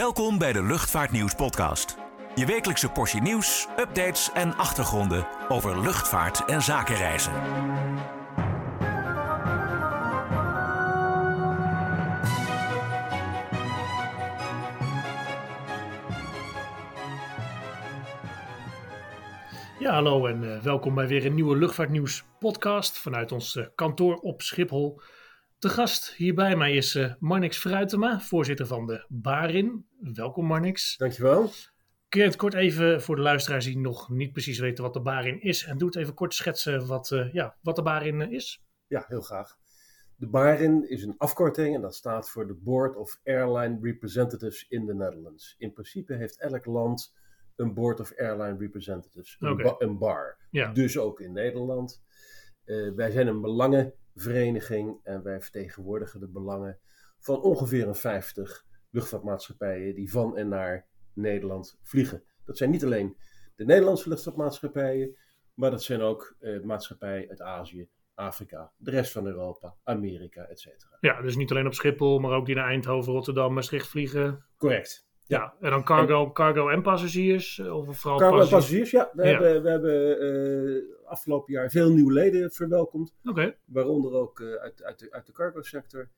Welkom bij de Luchtvaartnieuws podcast. Je wekelijkse portie nieuws, updates en achtergronden over luchtvaart en zakenreizen. Ja, hallo en uh, welkom bij weer een nieuwe Luchtvaartnieuws podcast vanuit ons uh, kantoor op Schiphol. Te gast hier bij mij is uh, Marnix Fruitema, voorzitter van de Barin. Welkom Marnix. Dankjewel. Kun je het kort even voor de luisteraars die nog niet precies weten wat de Barin is en doe het even kort schetsen wat, ja, wat de Barin is? Ja, heel graag. De BARIN is een afkorting en dat staat voor de Board of Airline Representatives in the Netherlands. In principe heeft elk land een Board of Airline Representatives, een, Oké. ba- een bar. Ja. Dus ook in Nederland. Eh, wij zijn een belangenvereniging en wij vertegenwoordigen de belangen van ongeveer een 50 luchtvaartmaatschappijen die van en naar Nederland vliegen. Dat zijn niet alleen de Nederlandse luchtvaartmaatschappijen, maar dat zijn ook eh, maatschappijen uit Azië, Afrika, de rest van Europa, Amerika, etc. Ja, dus niet alleen op Schiphol, maar ook die naar Eindhoven, Rotterdam, Maastricht vliegen. Correct. Ja, en dan cargo, cargo en passagiers, eh, of vooral Cargo en passagiers. ja. We Ja. hebben, we hebben eh, afgelopen jaar veel nieuwe leden verwelkomd. Oké, waaronder ook eh, uit, uit, de, uit de cargo sector.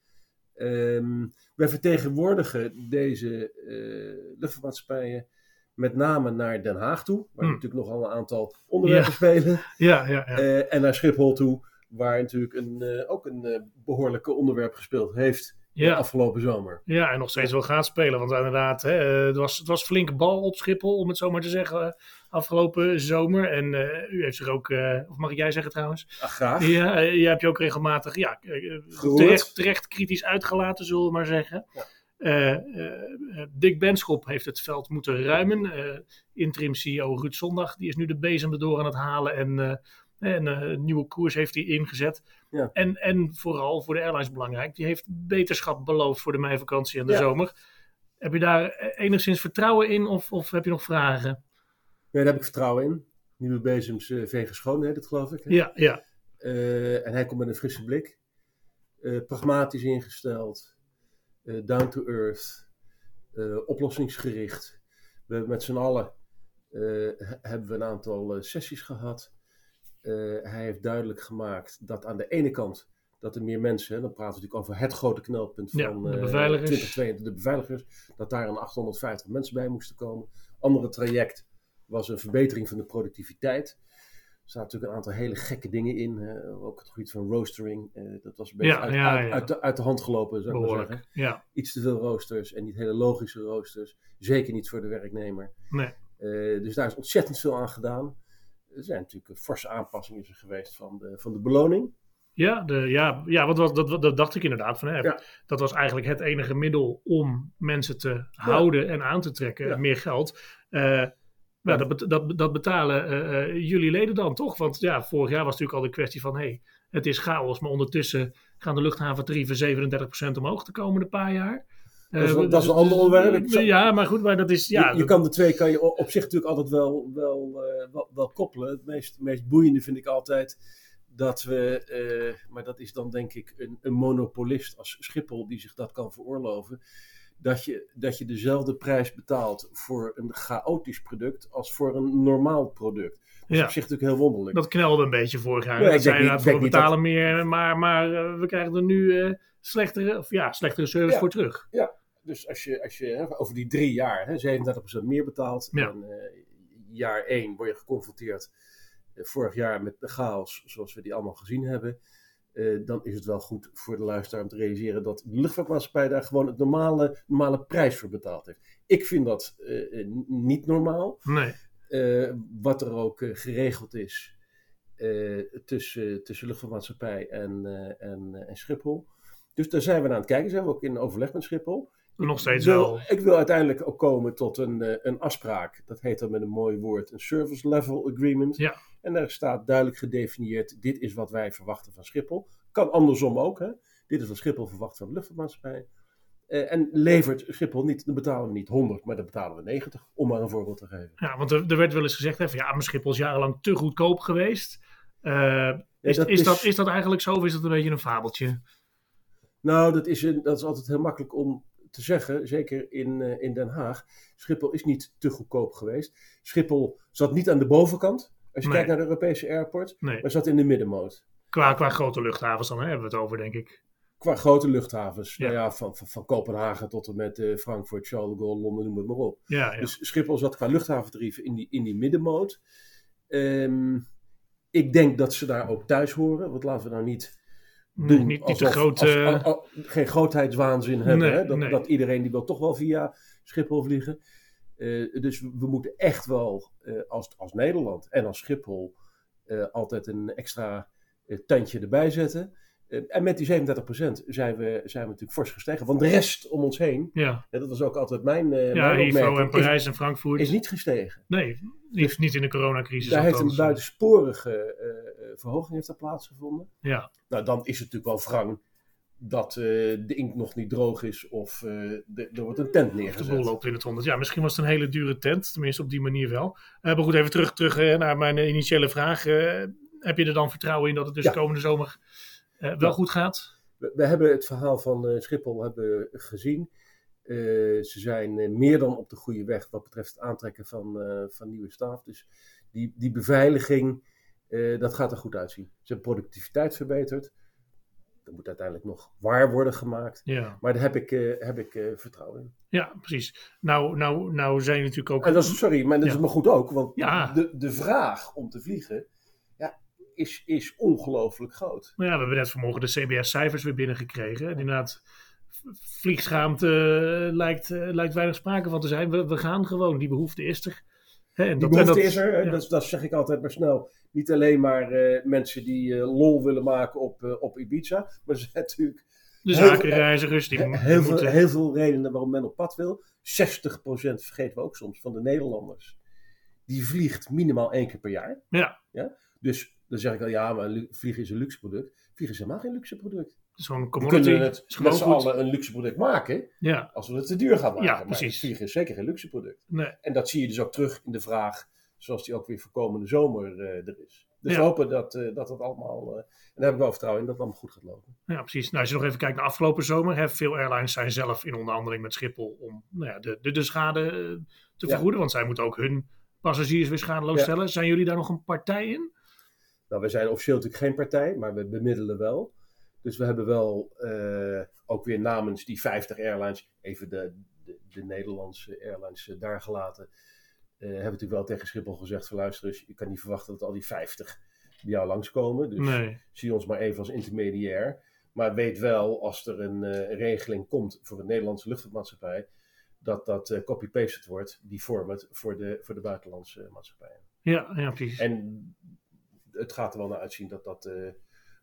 Ehm, wij vertegenwoordigen deze eh luchtvaartmaatschappijen met name naar Den Haag toe, waar Hmm. natuurlijk nogal een aantal onderwerpen spelen. ja, ja, ja. En naar Schiphol toe, waar natuurlijk een, ook een eh, behoorlijke onderwerp gespeeld heeft ja. afgelopen zomer. Ja, en nog steeds wel gaat spelen. Want inderdaad, hè, eh, het, was, het was flinke bal op Schiphol, om het zo maar te zeggen, eh, afgelopen zomer. En eh, u heeft zich ook, of mag ik jij zeggen trouwens? Ah, graag. Ja, eh, je hebt je ook regelmatig ja, terecht, terecht kritisch uitgelaten, zullen we maar zeggen. Ja. Dick Benschop heeft het veld moeten ruimen. Interim CEO Ruud Zondag, die is nu de bezem erdoor aan het halen. En, en eh, een nieuwe koers heeft hij ingezet. Ja. En, en vooral voor de airlines belangrijk, die heeft beterschap beloofd voor de meivakantie en de Ja. zomer. Heb je daar eh, enigszins vertrouwen in of, of heb je nog vragen? Nee, daar heb ik vertrouwen in. Nieuwe bezems uh, vegen schoon, het geloof ik. hè? Ja, ja. Eh, en hij komt met een frisse blik. Eh, pragmatisch ingesteld. eh, down to earth. eh, oplossingsgericht. We hebben met z'n allen eh, he- hebben we een aantal eh, sessies gehad. Eh, hij heeft duidelijk gemaakt dat aan de ene kant dat er meer mensen, dan praten we natuurlijk over het grote knelpunt Ja, van de eh, beveiligers. 2022, de beveiligers, dat daar een 850 mensen bij moesten komen. Andere traject was een verbetering van de productiviteit. Er zaten natuurlijk een aantal hele gekke dingen in. ook het gebied van roostering. eh, dat was een beetje Ja, uit, ja, uit, ja. Uit, de, uit de hand gelopen, zou ik maar zeggen. Ja, Iets te veel roosters en niet hele logische roosters. Zeker niet voor de werknemer. nee. Eh, dus daar is ontzettend veel aan gedaan. Er zijn natuurlijk forse aanpassingen geweest van de, van de beloning. Ja, de, ja, ja wat, dat, dat, dat dacht ik inderdaad. Van, hè, Ja. Dat was eigenlijk het enige middel om mensen te houden en aan te trekken. Ja. Meer geld. Eh, maar dat, dat, dat betalen eh, eh, jullie leden dan toch? Want ja, vorig jaar was natuurlijk al de kwestie van... Hey, het is chaos, maar ondertussen gaan de luchthaventarieven 37% omhoog de komende paar jaar. Dat is Eh, wel- dat is een ander onderwerp. Zou- Ja, maar goed, maar dat is... Ja, je, je kan de twee kan je op zich natuurlijk altijd wel, wel, eh, wel, wel koppelen. Het meest, meest boeiende vind ik altijd dat we, eh, maar dat is dan denk ik een, een monopolist als Schiphol die zich dat kan veroorloven. Dat je, dat je dezelfde prijs betaalt voor een chaotisch product als voor een normaal product. Dat is Ja. op zich natuurlijk heel wonderlijk. Dat knelde een beetje vorig jaar. Ja, ik we betalen meer, maar, maar we krijgen er nu eh, slechtere, of ja, slechtere service Ja. voor terug. Dus als je, als je hè, over die drie jaar hè, 37% meer betaalt. Ja. En eh, jaar 1 word je geconfronteerd eh, vorig jaar met de chaos zoals we die allemaal gezien hebben. eh, dan is het wel goed voor de luisteraar om te realiseren dat de luchtvaartmaatschappij daar gewoon het normale, normale prijs voor betaald heeft. Ik vind dat niet normaal. Nee. Wat er ook geregeld is tussen, tussen luchtvaartmaatschappij en, en, en Schiphol. Dus daar zijn we aan het kijken. Zijn we ook in overleg met Schiphol. Nog steeds wil, wel. Ik wil uiteindelijk ook komen tot een, eh, een afspraak. Dat heet dan met een mooi woord een service level agreement. Ja. En daar staat duidelijk gedefinieerd: dit is wat wij verwachten van Schiphol. Kan andersom ook. Hè? Dit is wat Schiphol verwacht van de luchtvaartmaatschappij. Eh, en levert Schiphol niet, dan betalen we niet 100, maar dan betalen we 90. Om maar een voorbeeld te geven. Ja, want er, er werd wel eens gezegd, hè, van, ja, maar Schiphol is jarenlang te goedkoop geweest. Eh, is, dat is, is- dat, is dat eigenlijk zo of is dat een beetje een fabeltje? Nou, dat is, een, dat is altijd heel makkelijk om te zeggen, zeker in, in Den Haag. Schiphol is niet te goedkoop geweest. Schiphol zat niet aan de bovenkant, als je Nee. kijkt naar de Europese airport, Nee, maar zat in de middenmoot. qua, qua grote luchthavens dan hè, hebben we het over, denk ik. Qua grote luchthavens, Ja. nou ja, van, van, van Kopenhagen tot en met eh, Frankfurt, Charles de Gaulle, Londen, noem het maar op. Ja, ja. Dus Schiphol zat qua luchthaventarieven in die, in die middenmoot. Ehm, ik denk dat ze daar ook thuis horen, want laten we nou niet Nee, niet, niet te alsof- groot. als- al- al- geen grootheidswaanzin hebben. Nee, hè? Dat, nee. dat iedereen die wil toch wel via Schiphol vliegen. Eh, dus we moeten echt wel eh, als, als Nederland en als Schiphol eh, altijd een extra tandje erbij zetten. Eh, en met die 37% zijn we, zijn we natuurlijk fors gestegen. Want de rest om ons heen, ja, dat was ook altijd mijn, eh ja Heathrow en opmerking, is, Parijs en Frankfurt. is niet gestegen. Nee, niet, niet in de coronacrisis. Daar heeft een buitensporige eh, eh, verhoging heeft plaatsgevonden. Ja, Nou, dan is het natuurlijk wel wrang dat de inkt nog niet droog is of de- er wordt een tent de boel neergezet. loopt in het honderd. Ja, misschien was het een hele dure tent. Tenminste, op die manier wel. Eh, maar goed, even terug, terug naar mijn initiële vraag. Heb je er dan vertrouwen in dat het dus Ja. komende zomer wel Ja. goed gaat? We, we hebben het verhaal van eh, Schiphol hebben gezien. Eh, ze zijn eh, meer dan op de goede weg wat betreft het aantrekken van, eh, van nieuwe staf. Dus die, die beveiliging, eh, dat gaat er goed uitzien. Ze hebben productiviteit verbeterd. Dat moet uiteindelijk nog waar worden gemaakt. Ja, Maar daar heb ik, eh, heb ik eh, vertrouwen in. ja precies. Nou, nou, nou zijn je natuurlijk ook... En dat is, sorry, maar dat Ja. is maar goed ook. Want Ja. de, de vraag om te vliegen is, is ongelooflijk groot. Nou ja, we hebben net vanmorgen de CBS-cijfers weer binnengekregen. En inderdaad, vliegschaamte eh, lijkt, eh, lijkt weinig sprake van te zijn. We, we gaan gewoon, die behoefte is er. En Die dat- en behoefte dat- is er, ja. dat, dat zeg ik altijd maar snel. Niet alleen maar eh, mensen die lol willen maken op, op Ibiza. Maar er zijn natuurlijk De zakenreizigers, die, he- die heel, veel, moeten... heel veel redenen waarom men op pad wil. 60% vergeten we ook soms van de Nederlanders. Die vliegt minimaal één keer per jaar. Ja, Dus dan zeg ik al, ja, maar vliegen is een luxe product. Vliegen is helemaal geen luxe product. zo'n We commodity. kunnen is het met z'n allen een luxe product maken. Ja, Als we het te duur gaan maken. Ja, Maar precies. vliegen is zeker geen luxe product. nee. En dat zie je dus ook terug in de vraag, zoals die ook weer voor komende zomer eh, er is. Dus Ja. we hopen dat, eh, dat het allemaal, eh, en daar heb ik wel vertrouwen in, dat het allemaal goed gaat lopen. Ja, precies. Nou, als je nog even kijkt naar afgelopen zomer, hè, veel airlines zijn zelf in onderhandeling met Schiphol om nou ja, de, de, de schade te Ja. vergoeden, want zij moeten ook hun passagiers weer schadeloos stellen. Zijn jullie daar nog een partij in? Nou, we zijn officieel natuurlijk geen partij, maar we bemiddelen wel. Dus we hebben wel eh, ook weer namens die 50 airlines, even de, de, de Nederlandse airlines eh, daar gelaten, eh, hebben natuurlijk wel tegen Schiphol gezegd van luister eens, je kan niet verwachten dat al die 50 bij jou langskomen. Dus Nee. zie ons maar even als intermediair. Maar weet wel, als er een regeling komt voor een Nederlandse luchtvaartmaatschappij, dat dat eh, copy-pasted wordt, die format, voor de, voor de buitenlandse maatschappijen. Ja, ja, precies. En het gaat er wel naar uitzien dat dat eh,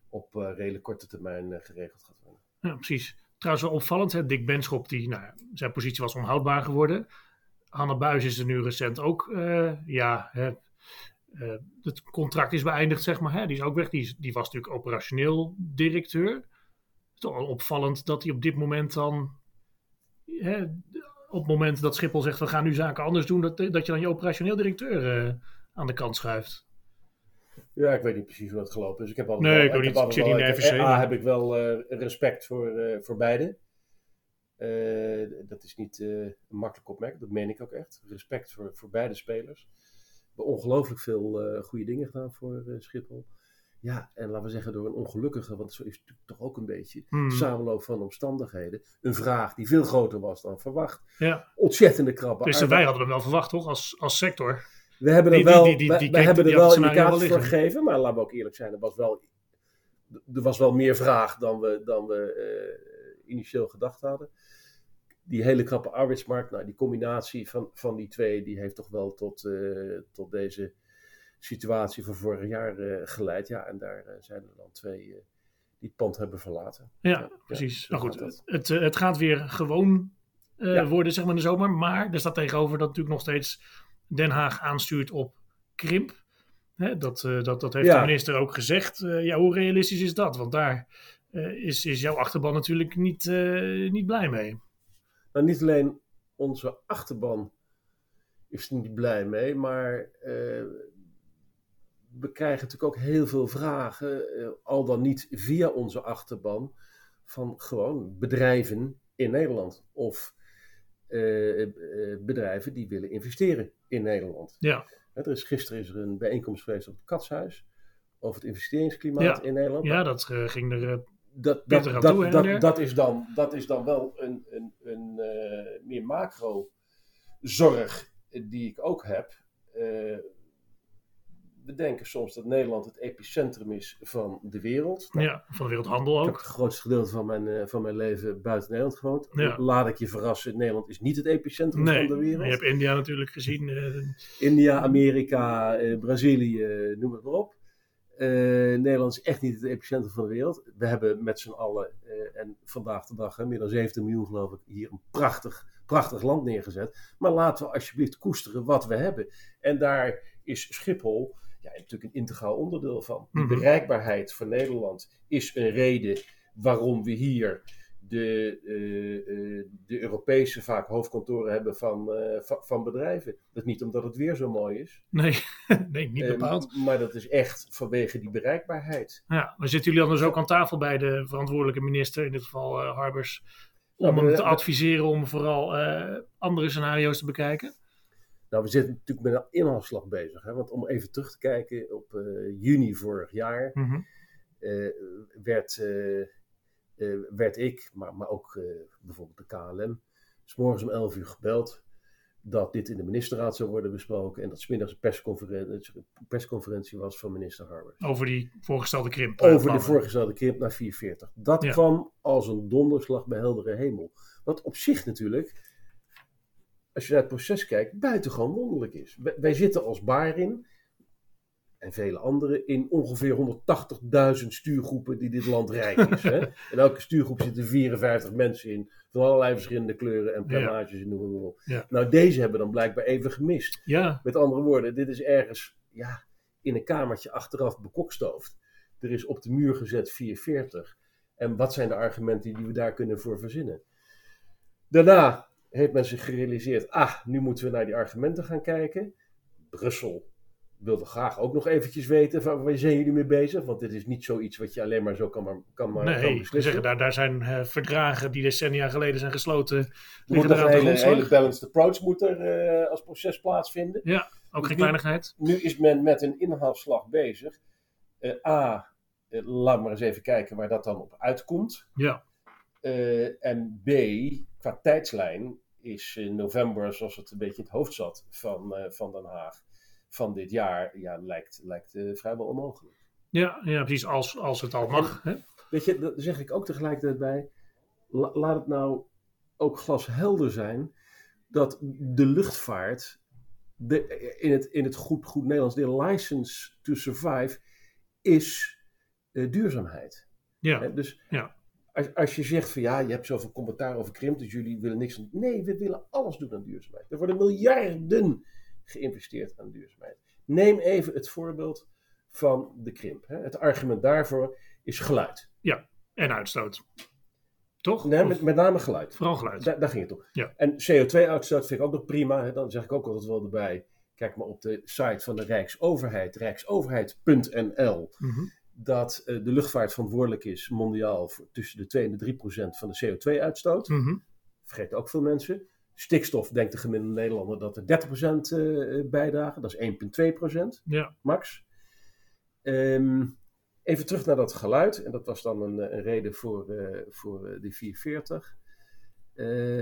op eh, redelijk korte termijn eh, geregeld gaat worden. Ja, precies. Trouwens wel opvallend, hè? Dick Benschop, die, nou, zijn positie was onhoudbaar geworden. Hanne Buis is er nu recent ook, ja, hè, het contract is beëindigd, zeg maar. Hè? Die is ook weg. Die, die was natuurlijk operationeel directeur. Toch wel opvallend dat hij op dit moment dan, hè, op het moment dat Schiphol zegt, we gaan nu zaken anders doen, dat, dat je dan je operationeel directeur aan de kant schuift. Ja, ik weet niet precies hoe dat gelopen is. Ik heb altijd Nee, wel, ik heb niet. altijd Ik zit wel- niet in ik- A, heb wel eh, respect voor, eh, voor beide. Eh, dat is niet eh, een makkelijk opmerking, dat meen ik ook echt. Respect voor, voor beide spelers. We hebben ongelooflijk veel eh, goede dingen gedaan voor eh, Schiphol. Ja, en laten we zeggen door een ongelukkige, want zo is het toch ook een beetje Hmm. samenloop van omstandigheden. Een vraag die veel groter was dan verwacht. Ja, Ontzettende krappe dus wij hadden hem wel verwacht, toch? Als, als sector. We hebben er die- wel, die- die- we- hebben er wel indicaties voor gegeven, maar laten we ook eerlijk zijn, er was wel, er was wel meer vraag dan we, dan we eh, initieel gedacht hadden. Die hele krappe arbeidsmarkt, nou, die combinatie van, van die twee, die heeft toch wel tot, eh, tot deze situatie van vorig jaar eh, geleid. Ja, en daar zijn er dan twee die het pand hebben verlaten. Ja, Ja, precies. nou goed, het, het gaat weer gewoon Ja. worden, zeg maar, in de zomer. Maar er staat tegenover dat natuurlijk nog steeds Den Haag aanstuurt op krimp. Hè, dat, eh, dat, dat heeft Ja. de minister ook gezegd. Eh, ja, hoe realistisch is dat? Want daar eh, is, is jouw achterban natuurlijk niet, niet blij mee. Nou, niet alleen onze achterban is er niet blij mee, maar we krijgen natuurlijk ook heel veel vragen, al dan niet via onze achterban, van gewoon bedrijven in Nederland. Of eh, eh, bedrijven die willen investeren in Nederland. Ja. Er is, gisteren is er een bijeenkomst geweest op het Katshuis over het investeringsklimaat Ja. in Nederland. Ja, dat eh, ging er. eh, dat, dat, dat, toe, hè, dat, is dan, dat is dan wel een, een, een eh, meer macro zorg die ik ook heb. Eh, we denken soms dat Nederland het epicentrum is van de wereld. Nou, ja, van de wereldhandel Ik heb ook. het grootste gedeelte van mijn, eh, van mijn leven buiten Nederland gewoond. Ja. Laat ik je verrassen, Nederland is niet het epicentrum Nee, van de wereld. je hebt India natuurlijk gezien. eh, India, Amerika, eh, Brazilië, noem het maar op. Nederland is echt niet het epicentrum van de wereld. We hebben met z'n allen, en vandaag de dag, hè, meer dan 17 miljoen geloof ik, hier een prachtig, prachtig land neergezet. Maar laten we alsjeblieft koesteren wat we hebben. En daar is Schiphol ja, natuurlijk een integraal onderdeel van. Die Mhm. bereikbaarheid van Nederland is een reden waarom we hier de, eh, eh, de Europese vaak hoofdkantoren hebben van, eh, van, van bedrijven. Dat is niet omdat het weer zo mooi is. nee, nee, niet bepaald. maar dat is echt vanwege die bereikbaarheid. Ja, maar zitten jullie dan dus ook aan tafel bij de verantwoordelijke minister, in dit geval Harbers, Nou, om hem te adviseren om vooral andere scenario's te bekijken? Nou, we zitten natuurlijk met een inhaalslag bezig. Hè? Want om even terug te kijken, op eh, juni vorig jaar Mhm. eh, werd, eh, werd ik, maar, maar ook bijvoorbeeld de KLM, s morgens om 11 uur gebeld dat dit in de ministerraad zou worden besproken en dat smiddags een persconferentie, een persconferentie was van minister Harbers. Over die voorgestelde krimp. Over de voorgestelde krimp naar 440. Dat Ja. kwam als een donderslag bij heldere hemel. Wat op zich natuurlijk, als je naar het proces kijkt, buitengewoon wonderlijk is. Wij, wij zitten als Barin en vele anderen in ongeveer 180.000 stuurgroepen die dit land rijk is. Hè? In elke stuurgroep zitten 54 mensen in, van allerlei verschillende kleuren en planages en noem maar op. Ja. Nou, deze hebben dan blijkbaar even gemist. Ja, Met andere woorden, dit is ergens ja, in een kamertje achteraf bekokstoofd. Er is op de muur gezet 440. En wat zijn de argumenten die we daar kunnen voor verzinnen? Daarna heeft men zich gerealiseerd, ah, nu moeten we naar die argumenten gaan kijken. Brussel wilde graag ook nog eventjes weten, van, waar zijn jullie mee bezig? Want dit is niet zoiets wat je alleen maar zo kan, maar, kan, maar, nee, beslissen. zeggen, daar, daar zijn eh, verdragen die decennia geleden zijn gesloten. er moet daar een hele, hele balanced approach moet er eh, als proces plaatsvinden. Ja, ook geen kleinigheid. Nu is men met een inhaalslag bezig. Eh, A, laat maar eens even kijken waar dat dan op uitkomt. Ja, en B, qua tijdslijn is in november, zoals het een beetje in het hoofd zat van, eh, van Den Haag, van dit jaar, ja, lijkt, lijkt eh, vrijwel onmogelijk. ja, ja precies, als, als het al mag. Hè? Weet je, daar zeg ik ook tegelijkertijd bij, la- laat het nou ook glashelder zijn dat de luchtvaart de, in, het, in het goed, goed Nederlands, de license to survive is eh, duurzaamheid. Ja, Hè, dus Ja. Als, als je zegt van ja, je hebt zoveel commentaar over krimp, dus jullie willen niks aan. Nee, we willen alles doen aan duurzaamheid. Er worden miljarden geïnvesteerd aan duurzaamheid. Neem even het voorbeeld van de krimp. Hè. Het argument daarvoor is geluid. en uitstoot. Toch? Nee, met, met name geluid. Vooral geluid. Daar, daar ging het om. Ja. En CO2-uitstoot vind ik ook nog prima. Hè. Dan zeg ik ook altijd wel erbij. Kijk maar op de site van de Rijksoverheid, rijksoverheid.nl. dat eh, de luchtvaart verantwoordelijk is mondiaal voor tussen de 2 en de 3 procent van de CO2-uitstoot. Mhm. Vergeet ook veel mensen. Stikstof denkt de gemiddelde Nederlander dat er 30 procent eh, bijdragen. Dat is 1,2 procent Ja, max. Ehm, even terug naar dat geluid. En dat was dan een, eh, een reden voor, voor de 440. Eh,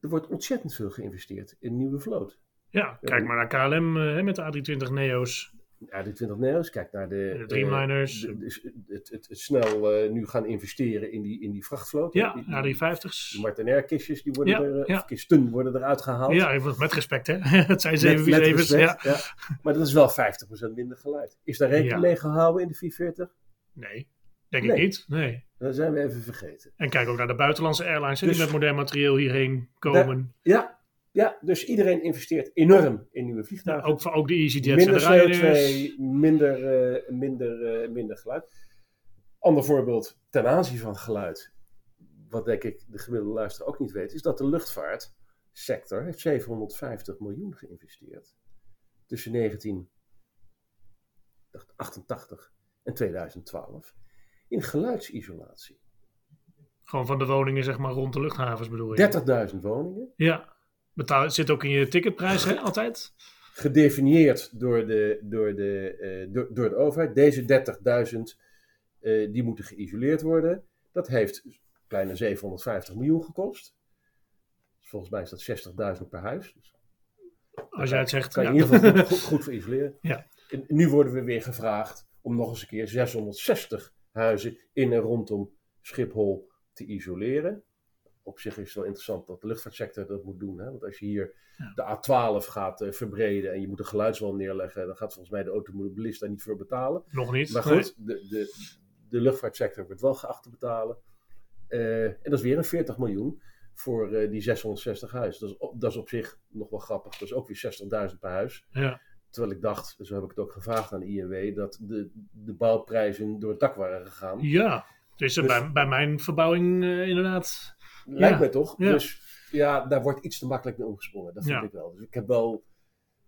er wordt ontzettend veel geïnvesteerd in nieuwe vloot. ja, kijk maar naar KLM hè, met de A320 Neo's. Ja, de 20 Neo's, kijk naar de, De Dreamliners. eh, de- de- het, het, het snel eh, nu gaan investeren in die, in die vrachtvloot. Ja, Die- die- A350's. Die Martinair kistjes, die worden Ja, er, eh, ja. kisten worden eruit gehaald. Ja, even met respect hè. het zijn Met- met 747's. Ja. ja. Maar dat is wel 50% minder geluid. Is daar rekening mee gehouden in de 440? Nee, denk Nee. ik niet. Nee. Dat zijn we even vergeten. En kijk ook naar de buitenlandse airlines die Dus- met modern materieel hierheen komen. Ja, ja, dus iedereen investeert enorm in nieuwe Ja, vliegtuigen. ook, ook de EasyJets en de Ryanairs. CO2, minder, eh, minder, eh, minder geluid. Ander voorbeeld ten aanzien van geluid, wat denk ik de gemiddelde luisteraar ook niet weet, is dat de luchtvaartsector heeft 750 miljoen geïnvesteerd tussen 1988 en 2012 in geluidsisolatie. Gewoon van de woningen, zeg maar, rond de luchthavens bedoel je? 30.000 woningen. Ja. Betaal, zit ook in je ticketprijs, hè, altijd? Gedefinieerd door de, door de, eh, door, door de overheid. Deze 30.000 eh, die moeten geïsoleerd worden. Dat heeft kleine 750 miljoen gekost. Volgens mij is dat 60.000 per huis. Dus Als jij het zegt, kan je ja. in ieder geval goed, goed, goed voor isoleren. Ja. En nu worden we weer gevraagd om nog eens een keer 660 huizen in en rondom Schiphol te isoleren. Op zich is het wel interessant dat de luchtvaartsector dat moet doen. Hè? Want als je hier Ja. de A12 gaat eh, verbreden en je moet een geluidswal neerleggen, dan gaat volgens mij de automobilist daar niet voor betalen. Nog niet. Maar Nee. goed, de, de, de luchtvaartsector wordt wel geacht te betalen. Eh, en dat is weer een 40 miljoen voor eh, die 660 huizen. Dat is, op, dat is op zich nog wel grappig. Dat is ook weer 60.000 per huis. Ja. Terwijl ik dacht, zo heb ik het ook gevraagd aan de INW, dat de, de bouwprijzen door het dak waren gegaan. ja. Dus, bij, bij mijn verbouwing inderdaad. Lijkt mij toch? Dus ja, daar wordt iets te makkelijk mee omgesprongen. Dat vind ik wel. Dus ik heb wel,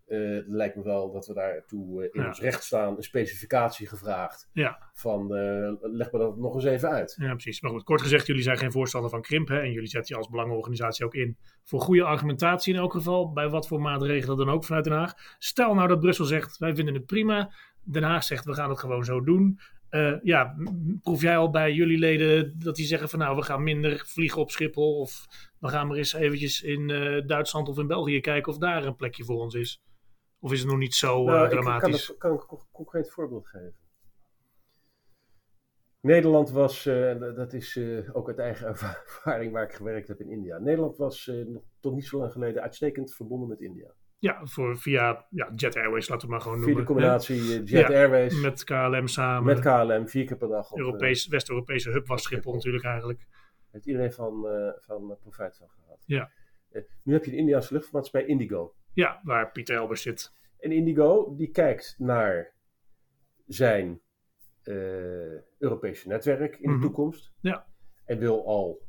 eh, lijkt me wel dat we daartoe eh, in Ja. ons recht staan een specificatie gevraagd. Ja. Van eh, leg me dat nog eens even uit. Ja, precies. Maar goed, kort gezegd, jullie zijn geen voorstander van krimp. Hè? En jullie zetten je als belangenorganisatie ook in voor goede argumentatie in elk geval. Bij wat voor maatregelen dan ook vanuit Den Haag. Stel nou dat Brussel zegt, wij vinden het prima. Den Haag zegt, we gaan het gewoon zo doen. Eh, ja, proef jij al bij jullie leden dat die zeggen van nou, we gaan minder vliegen op Schiphol. Of we gaan maar eens eventjes in eh, Duitsland of in België kijken of daar een plekje voor ons is. Of is het nog niet zo eh, Nou, ik dramatisch? kan, ik een co- concreet voorbeeld geven. Nederland was, dat- is ook uit eigen ervaring waar ik gewerkt heb in India. Nederland was nog tot niet zo lang geleden uitstekend verbonden met India. Ja, voor, via ja, Jet Airways, laten we maar gewoon Via de noemen. combinatie eh, Jet Ja, Airways met, Met KLM samen. KLM, vier keer per dag. Op, eh, Europees, West-Europese hub was Schiphol natuurlijk eigenlijk. heeft iedereen van, eh, van profijt van gehad. Ja. Nu heb je de Indiase luchtvaartmaatschappij Indigo. Ja, waar Pieter Elbers zit. En Indigo die kijkt naar zijn Europese netwerk in Mhm. de toekomst. Ja. En wil al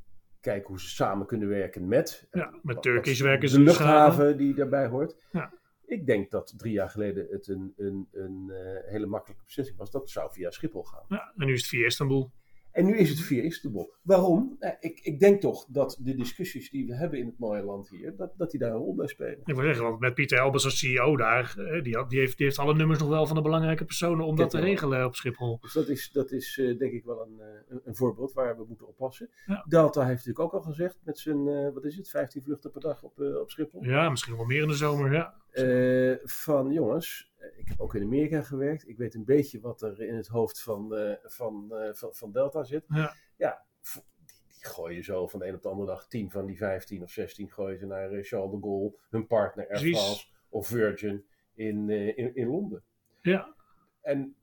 kijken hoe ze samen kunnen werken met, Ja, met wat- werken de ze luchthaven die daarbij hoort. Ja. Ik denk dat drie jaar geleden het een, een, een eh, hele makkelijke beslissing was. Dat zou via Schiphol gaan. Ja, en nu is het via Istanbul. En nu is het via Istanbul. Waarom? Nou, ik, ik denk toch dat de discussies die we hebben in het mooie land hier, dat, dat die daar een rol bij spelen. Ik wil zeggen, want met Pieter Elbers als CEO daar, eh, die, had, die, heeft, die heeft alle nummers nog wel van de belangrijke personen om dat te regelen op Schiphol. Dus dat is, dat is eh, denk ik wel een, eh, een, voorbeeld waar we moeten oppassen. Ja. Delta heeft natuurlijk ook al gezegd met zijn, wat is het, 15 vluchten per dag op, op Schiphol. Ja, misschien wel meer in de zomer, ja. Eh, van jongens, eh, ik heb ook in Amerika gewerkt. Ik weet een beetje wat er in het hoofd van, eh, van, van, van Delta zit. Ja. ja die, die gooien zo van de een op de andere dag 10 van die 15 of 16 gooien ze naar Charles de Gaulle, hun partner Air. France of Virgin in, in, in Londen. Ja, En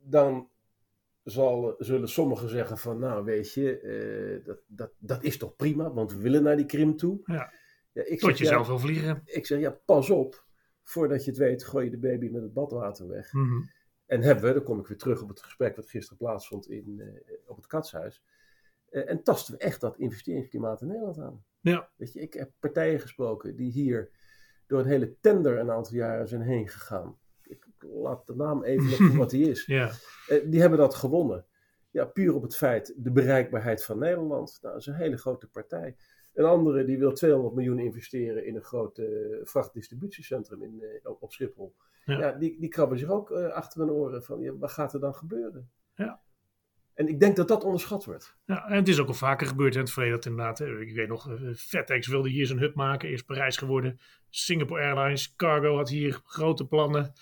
dan zal, zullen sommigen zeggen van, nou weet je, dat, dat, dat is toch prima, want we willen naar die Krim toe. Ja. Ja, ik tot zeg, je ja, zelf wil vliegen. ik zeg, ja, pas op. Voordat je het weet, gooi je de baby met het badwater weg. Mhm. En hebben we, dan kom ik weer terug op het gesprek wat gisteren plaatsvond in, eh, op het Katshuis. Eh, en tasten we echt dat investeringsklimaat in Nederland aan. Ja. Weet je, ik heb partijen gesproken die hier door een hele tender een aantal jaren zijn heen gegaan. Ik laat de naam even voor wat die is. Ja, Eh, die hebben dat gewonnen. Ja, puur op het feit de bereikbaarheid van Nederland. Nou, dat is een hele grote partij. Een andere die wil 200 miljoen investeren in een groot eh, vrachtdistributiecentrum in, eh, op Schiphol. Ja. Ja. die, die krabben zich ook eh, achter hun oren van, ja, wat gaat er dan gebeuren? Ja. En ik denk dat dat onderschat wordt. Ja, en het is ook al vaker gebeurd in het verleden. Dat inderdaad, ik weet nog, FedEx wilde hier zijn hub maken. Eerst Parijs geworden. Singapore Airlines, Cargo had hier grote plannen.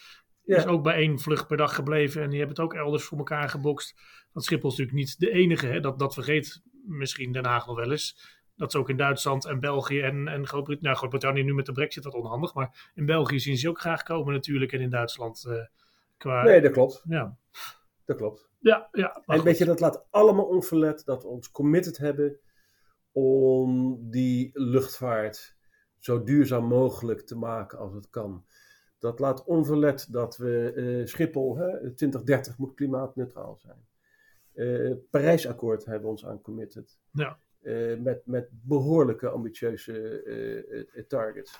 Ja. Is ook bij één vlucht per dag gebleven. En die hebben het ook elders voor elkaar gebokst. Want Schiphol is natuurlijk niet de enige. Hè? Dat, dat vergeet misschien Den Haag nog wel eens. Dat is ook in Duitsland en België en, en Groot-Brittannië. Nou, Groot-Brittannië nu met de brexit wat onhandig. Maar in België zien ze ook graag komen natuurlijk. En in Duitsland eh, qua... Nee, dat klopt. Ja, Dat klopt. ja, ja. En weet je, dat laat allemaal onverlet dat we ons committed hebben om die luchtvaart zo duurzaam mogelijk te maken als het kan. Dat laat onverlet dat we eh, Schiphol, hè, 2030 moet klimaatneutraal zijn. Eh Parijsakkoord hebben we ons aan committed. Ja. Eh, met, met behoorlijke ambitieuze eh, eh, targets.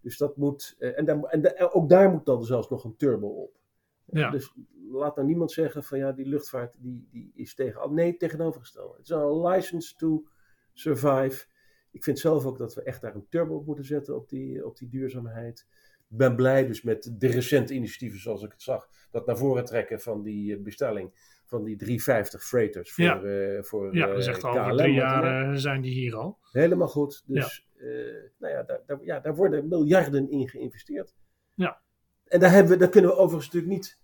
Dus dat moet, en, daar, en da- ook daar moet dan zelfs nog een turbo op. Ja. Dus laat nou niemand zeggen van ja, die luchtvaart die, die is tegen. Nee, tegenovergesteld. Het is een license to Survive. Ik vind zelf ook dat we echt daar een turbo op moeten zetten op die, op die duurzaamheid. Ik ben blij dus met de recente initiatieven zoals ik het zag. Dat naar voren trekken van die bestelling van die 350 freighters voor, Ja. eh, voor Ja, eh, dat is echt al over drie jaar eh, zijn die hier al. Helemaal goed. Dus eh, nou ja, daar, daar, ja, daar worden miljarden in geïnvesteerd. Ja. En daar, hebben we, dat kunnen we overigens natuurlijk niet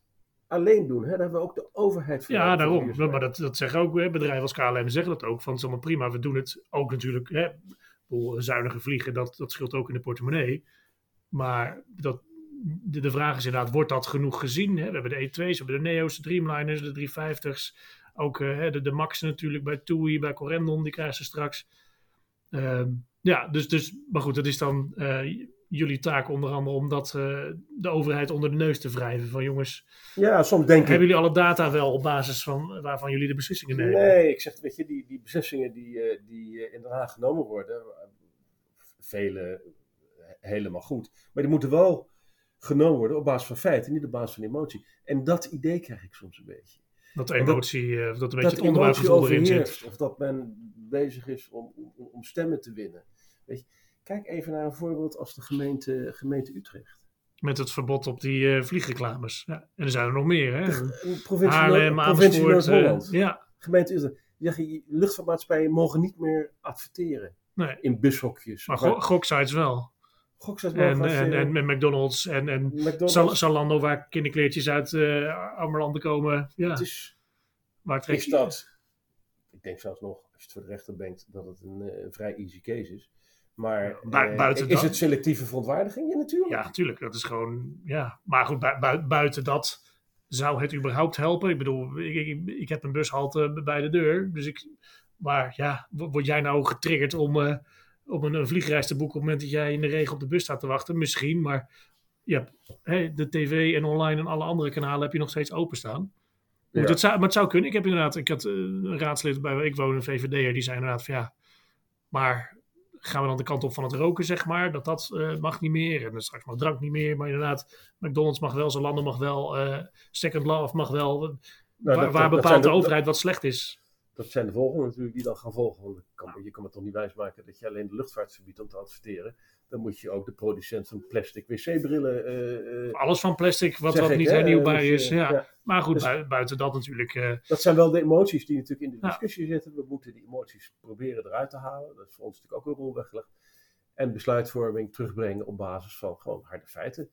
alleen doen. Hè? Daar hebben we ook de overheid voor. Ja, daarom. Maar dat, dat zeggen ook hè, bedrijven als KLM zeggen dat ook. Van het is allemaal prima, we doen het ook natuurlijk. Hè, zuinige vliegen, dat, dat scheelt ook in de portemonnee. Maar dat, de, de vraag is inderdaad, wordt dat genoeg gezien? Hè? We hebben de E2's, we hebben de Neo's, de Dreamliners, de 350's. Ook eh, hè, de, de Maxen natuurlijk bij TUI, bij Corendon, die krijgen ze straks. Ehm, ja, dus, dus, maar goed, dat is dan eh, jullie taak onder andere om dat, eh, de overheid onder de neus te wrijven. Van jongens, Ja, soms denk ik. hebben jullie alle data wel op basis van waarvan jullie de beslissingen nemen? Nee, ik zeg, weet je, die, die beslissingen die, die in Den Haag genomen worden, vele helemaal goed. Maar die moeten wel genomen worden op basis van feiten, niet op basis van emotie. En dat idee krijg ik soms een beetje. Dat de Want dat- emotie, eh, of dat een beetje dat het onderbuikgevoel emotie erin zit. Of dat men bezig is om, om, om stemmen te winnen. Weet je, kijk even naar een voorbeeld als de gemeente, gemeente Utrecht. Met het verbod op die eh, vliegreclames. Ja. En er zijn er nog meer, hè? Een provincie, Haarlem, eh, ja, Gemeente Utrecht. Die zeggen, luchtvaartmaatschappijen mogen niet meer adverteren nee. in bushokjes. Maar go goksites wel. En, en, en, met McDonald's en, en McDonald's. Zalando, waar kinderkleertjes uit eh arme landen komen. Ja, Het is, waar trek is je- dat, ik denk zelfs nog, als je het voor de rechter brengt, dat het een, eh, een vrij easy case is. Maar Bu- eh, buiten is dat- het selectieve verontwaardiging? Ja, natuurlijk. Ja, natuurlijk. Dat is gewoon. Ja. Maar goed, bui- bui- buiten dat zou het überhaupt helpen. Ik bedoel, ik, ik, ik heb een bushalte bij de deur. Dus ik. Maar ja, wo- word jij nou getriggerd om, eh, om een, een vliegreis te boeken op het moment dat jij in de regen op de bus staat te wachten? Misschien, maar hè, de tv en online en alle andere kanalen heb je nog steeds openstaan. Ja. het zou, maar het zou kunnen. Ik heb inderdaad, ik had eh, een raadslid bij waar ik woon, een VVD'er, die zei inderdaad van ja, maar gaan we dan de kant op van het roken, zeg maar, dat dat eh, mag niet meer. En dan straks mag drank niet meer, maar inderdaad, McDonald's mag wel, Zalando mag wel, eh, Second Love mag wel. Nou, waar dat- waar dat- dat bepaalt de- overheid wat slecht is? Dat zijn de volgende natuurlijk die dan gaan volgen. Want je kan, je kan me toch niet wijsmaken dat je alleen de luchtvaart verbiedt om te adverteren. Dan moet je ook de producent van plastic wc-brillen. eh, eh, Alles van plastic, wat, wat ik, niet hernieuwbaar dus, is. eh, Ja. ja. Maar goed, Dus- bui- buiten dat natuurlijk. Dat zijn wel de emoties die natuurlijk in de Ja. discussie zitten. We moeten die emoties proberen eruit te halen. Dat is voor ons natuurlijk ook een rol weggelegd. En besluitvorming terugbrengen op basis van gewoon harde feiten.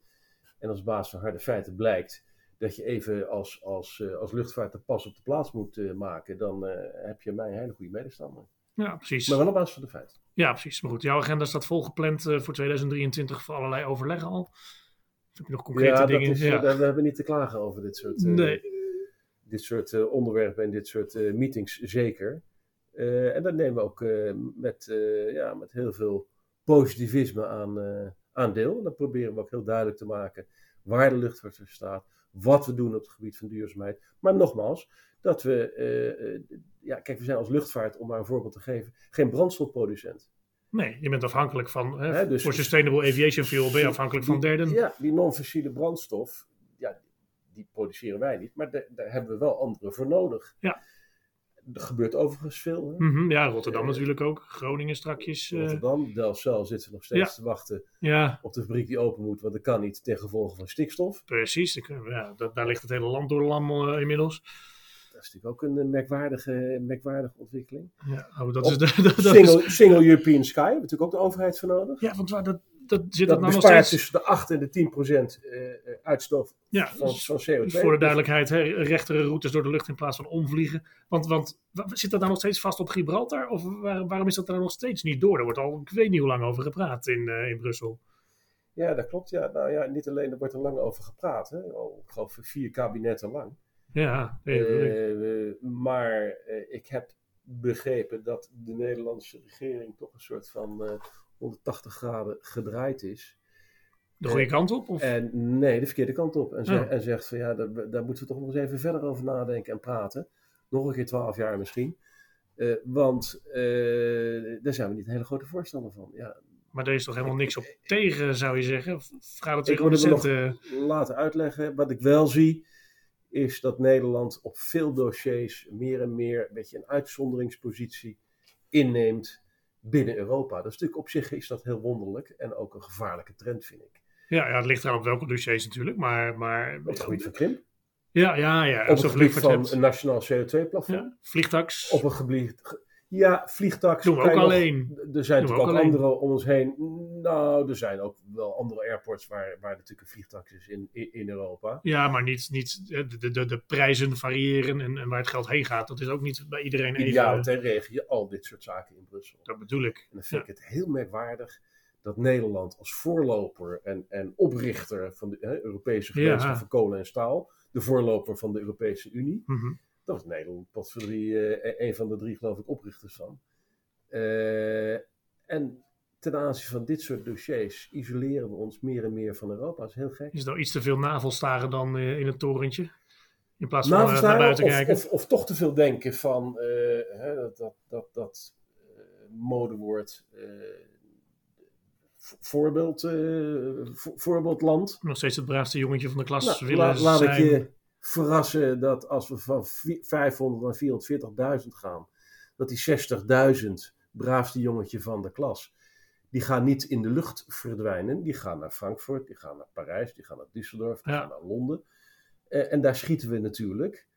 En als basis van harde feiten blijkt dat je even als, als, eh, als luchtvaart de pas op de plaats moet eh, maken, dan eh, heb je mij een hele goede medestander. ja, precies. Maar wel op basis van de feiten. Ja, precies. Maar goed, jouw agenda staat volgepland voor 2023 voor allerlei overleggen al. Heb je nog concrete ja, dingen? is, ja. we hebben niet te klagen over dit soort, nee. dit soort onderwerpen en dit soort meetings, zeker. En dat nemen we ook met, ja, met heel veel positivisme aan, aan deel. En dan proberen we ook heel duidelijk te maken waar de luchtvaart voor staat, wat we doen op het gebied van duurzaamheid. Maar nogmaals, dat we, eh, eh, ja, kijk, we zijn als luchtvaart, om maar een voorbeeld te geven, geen brandstofproducent. nee, je bent afhankelijk van. Hè, dus- voor Sustainable Aviation Fuel ben je afhankelijk van derden. Ja, die non-fossiele brandstof, ja, die produceren wij niet, maar daar, daar hebben we wel anderen voor nodig. Ja. Er gebeurt overigens veel. Hè? Mhm, ja, Rotterdam Eh, natuurlijk ook. Groningen strakjes. eh, Rotterdam, Delfzijl zitten nog steeds Ja. te wachten ja, op de fabriek die open moet, want dat kan niet ten gevolge van stikstof. precies. Ik, eh, Ja, dat, daar ligt het hele land door de lam inmiddels. Dat is natuurlijk ook een merkwaardige, merkwaardige ontwikkeling. Ja, oh, dat Op is de, dat, dat is, Single, European Sky, hebben we natuurlijk ook de overheid voor nodig. ja, want waar dat, dat zit dat Dat nou nog steeds. tussen de 8 en de 10 procent eh, eh, uitstoot Ja, van, dus- van CO2. Dus voor de duidelijkheid, hè, rechtere routes door de lucht in plaats van omvliegen. Want, want wa- zit dat nou nog steeds vast op Gibraltar? Of waar- waarom is dat daar nog steeds niet door? Er wordt al, ik weet niet hoe lang over gepraat in, eh, in Brussel. Ja, dat klopt. Ja. Nou ja, niet alleen, er wordt er lang over gepraat. Hè. Al, ik geloof vier kabinetten lang. Ja, maar ik heb begrepen dat de Nederlandse regering toch een soort van 180 graden gedraaid is. de goede kant op? Of? En nee, de verkeerde kant op. En, zeg- Oh. en zegt van ja, daar, daar moeten we toch nog eens even verder over nadenken en praten. Nog een keer twaalf jaar misschien. Eh, want eh, daar zijn we niet een hele grote voorstander van. Ja, Maar daar is toch helemaal niks op tegen, zou je zeggen? Of Gaat het Ik moet het nog- laten uitleggen. Wat ik wel zie, is dat Nederland op veel dossiers meer en meer een beetje een uitzonderingspositie inneemt. Binnen Europa. Dat is natuurlijk op zich is dat heel wonderlijk en ook een gevaarlijke trend, vind ik. Ja, ja het ligt eraan op welke dossiers natuurlijk, maar... maar Op het gebied van krimp, ja, ja, ja. op het gebied van een nationaal CO2-plafond, Ja, vliegtax. op een gebied... Ja, vliegtax. Doen we ook nog- alleen. Er zijn Doen we natuurlijk ook andere om ons heen. Nou, er zijn ook wel andere airports waar, waar natuurlijk een vliegtax is in, in, Europa. Ja, maar niet, niet de, de, de, de prijzen variëren en, en waar het geld heen gaat. Dat is ook niet bij iedereen even... Idealiter regel je al dit soort zaken in Brussel. Dat bedoel ik. En dan vind ik het heel merkwaardig dat Nederland als voorloper en, en oprichter van de hè, Europese gemeenschap Ja. van kolen en staal, de voorloper van de Europese Unie, Mhm. dat was Nederland potverdorie eh een van de drie geloof ik oprichters van. Eh, en ten aanzien van dit soort dossiers isoleren we ons meer en meer van Europa. Dat is heel gek. Is nou iets te veel navelstaren dan eh, in het torentje? In plaats van naar buiten of, kijken. Of, of toch te veel denken van eh, hè, dat, dat, dat, dat eh, modewoord vo- voorbeeld, eh, vo- voorbeeldland. Nog steeds het braafste jongetje van de klas Nou, willen la- laat zijn. ik je verrassen dat als we van vi- 500 naar 440.000 gaan, dat die 60.000 braafste jongetje van de klas, die gaan niet in de lucht verdwijnen. Die gaan naar Frankfurt, die gaan naar Parijs, die gaan naar Düsseldorf, die Ja. gaan naar Londen. Eh, en daar schieten we natuurlijk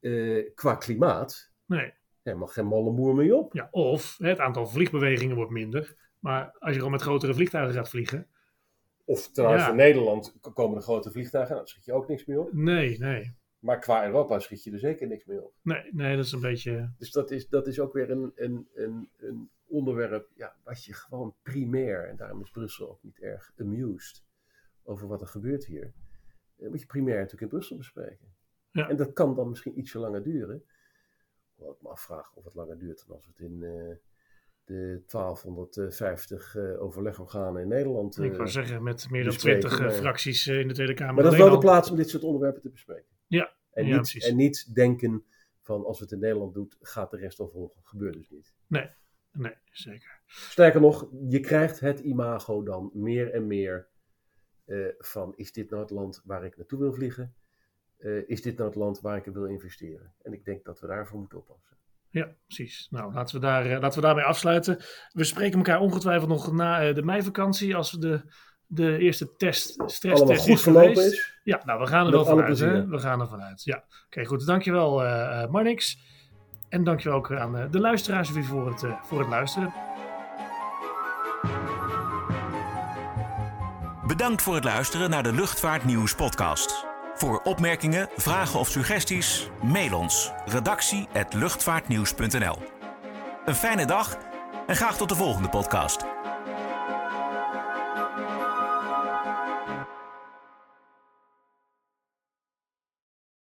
eh, qua klimaat Nee. helemaal geen malle moer mee op. Ja, of het aantal vliegbewegingen wordt minder. Maar als je al met grotere vliegtuigen gaat vliegen. Of trouwens, Ja. voor Nederland komen de grote vliegtuigen, nou, daar schiet je ook niks meer op. Nee, nee. Maar qua Europa schiet je er zeker niks meer op. Nee, nee dat is een beetje. Dus dat is, dat is ook weer een, een, een, een onderwerp ja, wat je gewoon primair, en daarom is Brussel ook niet erg amused over wat er gebeurt hier, eh, moet je primair natuurlijk in Brussel bespreken. Ja. En dat kan dan misschien ietsje langer duren. Hoewel ik me afvraag of het langer duurt dan als we het in eh, de 1250 eh, overlegorganen in Nederland. ik wou zeggen, met meer dan bespreken, 20 maar- fracties in de Tweede Kamer. maar dat is wel de plaats om dit soort onderwerpen te bespreken. Ja, En, ja, niet, precies. en niet denken van als we het in Nederland doen, gaat de rest al volgen. Gebeurt dus niet. Nee, nee, zeker. Sterker nog, je krijgt het imago dan meer en meer eh, van is dit nou het land waar ik naartoe wil vliegen? Eh, is dit nou het land waar ik in wil investeren? En ik denk dat we daarvoor moeten oppassen. Ja, precies. Nou, laten we, daar, eh, laten we daarmee afsluiten. We spreken elkaar ongetwijfeld nog na de meivakantie. Als we de, de eerste test, stresstest goed is verlopen is. Ja, nou, we gaan er Met wel vanuit. Hè? We gaan er vanuit. Ja, oké, goed. Dankjewel, Marnix. En dankjewel ook aan eh, de luisteraars weer voor het, eh, voor het luisteren. Bedankt voor het luisteren naar de Luchtvaartnieuws podcast. Voor opmerkingen, vragen of suggesties, mail ons redactie@luchtvaartnieuws.nl. Een fijne dag en graag tot de volgende podcast.